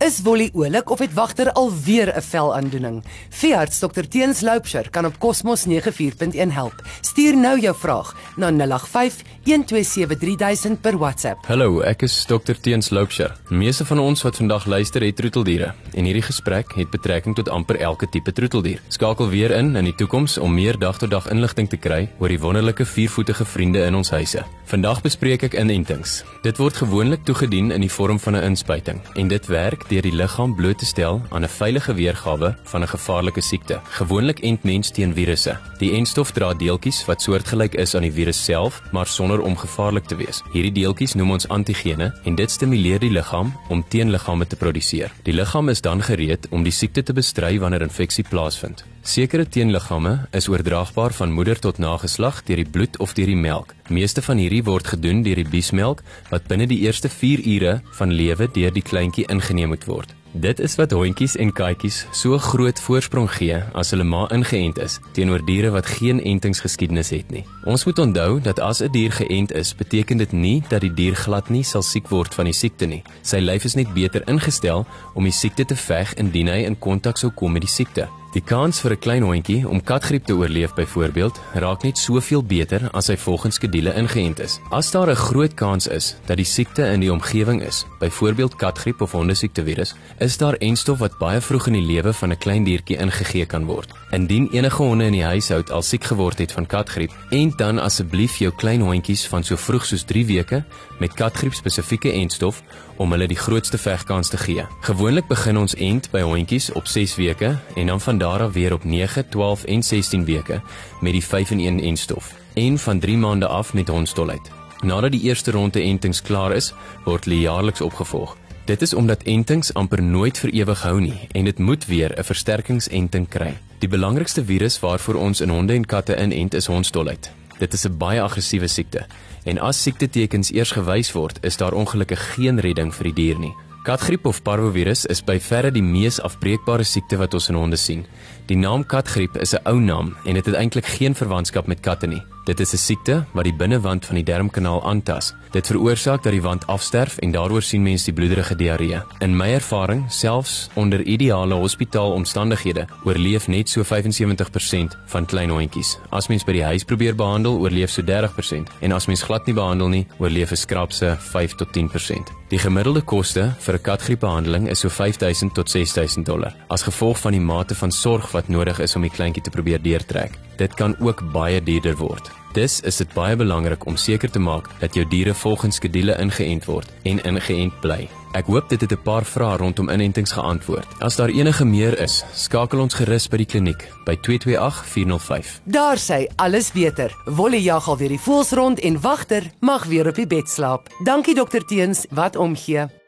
Is Wolly oulik of het wagter alweer 'n velaandoening? Veearts Dr Teens Loupsher kan op Cosmos 94.1 help. Stuur nou jou vraag na 085 1273000 per WhatsApp. Hallo, ek is Dr Teens Loupsher. Meeste van ons wat vandag luister het troeteldiere en hierdie gesprek het betrekking tot amper elke tipe troeteldier. Skakel weer in in die toekoms om meer dag-tot-dag inligting te kry oor die wonderlike viervoetige vriende in ons huise. Vandag bespreek ek inentings. Dit word gewoonlik toegedien in die vorm van 'n inspuiting en dit werk deur die liggaam bloot te stel aan 'n veilige weergawe van 'n gevaarlike siekte. Gewoonlik ent mens teen virusse. Die entstof dra deeltjies wat soortgelyk is aan die virus self, maar sonder om gevaarlik te wees. Hierdie deeltjies noem ons antigene en dit stimuleer die liggaam om teenliggame te produseer. Die liggaam is dan gereed om die siekte te bestry wanneer infeksie plaasvind. Sekere teenliggame is oordraagbaar van moeder tot nageslag deur die bloed of deur die melk. Meeste van hierdie word gedoen deur die biesmelk wat binne die eerste 4 ure van lewe deur die kleintjie ingeneem moet word. Dit is wat hondjies en katjies so groot voorsprong gee as hulle ma ingeënt is teenoor diere wat geen entingsgeskiedenis het nie. Ons moet onthou dat as 'n dier geënt is, beteken dit nie dat die dier glad nie sal siek word van die siekte nie. Sy lyf is net beter ingestel om die siekte te veg indien hy in kontak sou kom met die siekte. Die kans vir 'n klein hondjie om katgriep te oorleef byvoorbeeld raak net soveel beter as hy volgens skedule ingeënt is. As daar 'n groot kans is dat die siekte in die omgewing is, byvoorbeeld katgriep of hondesiektevirus, is daar enstof wat baie vroeg in die lewe van 'n klein diertjie ingegee kan word. Indien enige honde in die huishoud al siek geword het van katgriep, en dan asseblief jou klein hondjies van so vroeg soos 3 weke met katgriep spesifieke enstof om hulle die grootste vegkans te gee. Gewoonlik begin ons ent by hondjies op 6 weke en dan van daar af weer op 9, 12 en 16 weke met die 5-in-1 enstof en van 3 maande af met hondstolheid. Nadat die eerste ronde entings klaar is, word hulle jaarliks opgevolg. Dit is omdat entings amper nooit vir ewig hou nie en dit moet weer 'n versterkingsenting kry. Die belangrikste virus waarvoor ons in honde en katte inent is hondstolheid. Dit is 'n baie aggressiewe siekte en as siektetekens eers gewys word, is daar ongelukkig geen redding vir die dier nie. Katgriep of parvovirus is by verre die mees afbreekbare siekte wat ons in honde sien. Die naam katgriep is 'n ou naam en dit het eintlik geen verwantskap met katte nie. Dit is 'n siekte wat die binnewand van die darmkanaal aantas. Dit veroorsaak dat die wand afsterf en daaroor sien mense die bloederige diarree. In my ervaring, selfs onder ideale hospitaalomstandighede, oorleef net so 75% van klein hondjies. As mens by die huis probeer behandel, oorleef so 30% en as mens glad nie behandel nie, oorleef 'n skrapse 5 tot 10%. Die gemiddelde koste vir 'n katgriepbehandeling is so 5000 tot 6000 dollar, as gevolg van die mate van sorg wat nodig is om die kleintjie te probeer deurtrek. Dit kan ook baie duurder word. Dis is dit baie belangrik om seker te maak dat jou diere volgens skedule ingeënt word en ingeënt bly. Ek hoop dit het 'n paar vrae rondom inentings geantwoord. As daar enige meer is, skakel ons gerus by die kliniek by 228405. Daar sê alles beter. Wolly jag al weer die voels rond en wagter mag weer op die bed slaap. Dankie dokter Teens, wat omgee.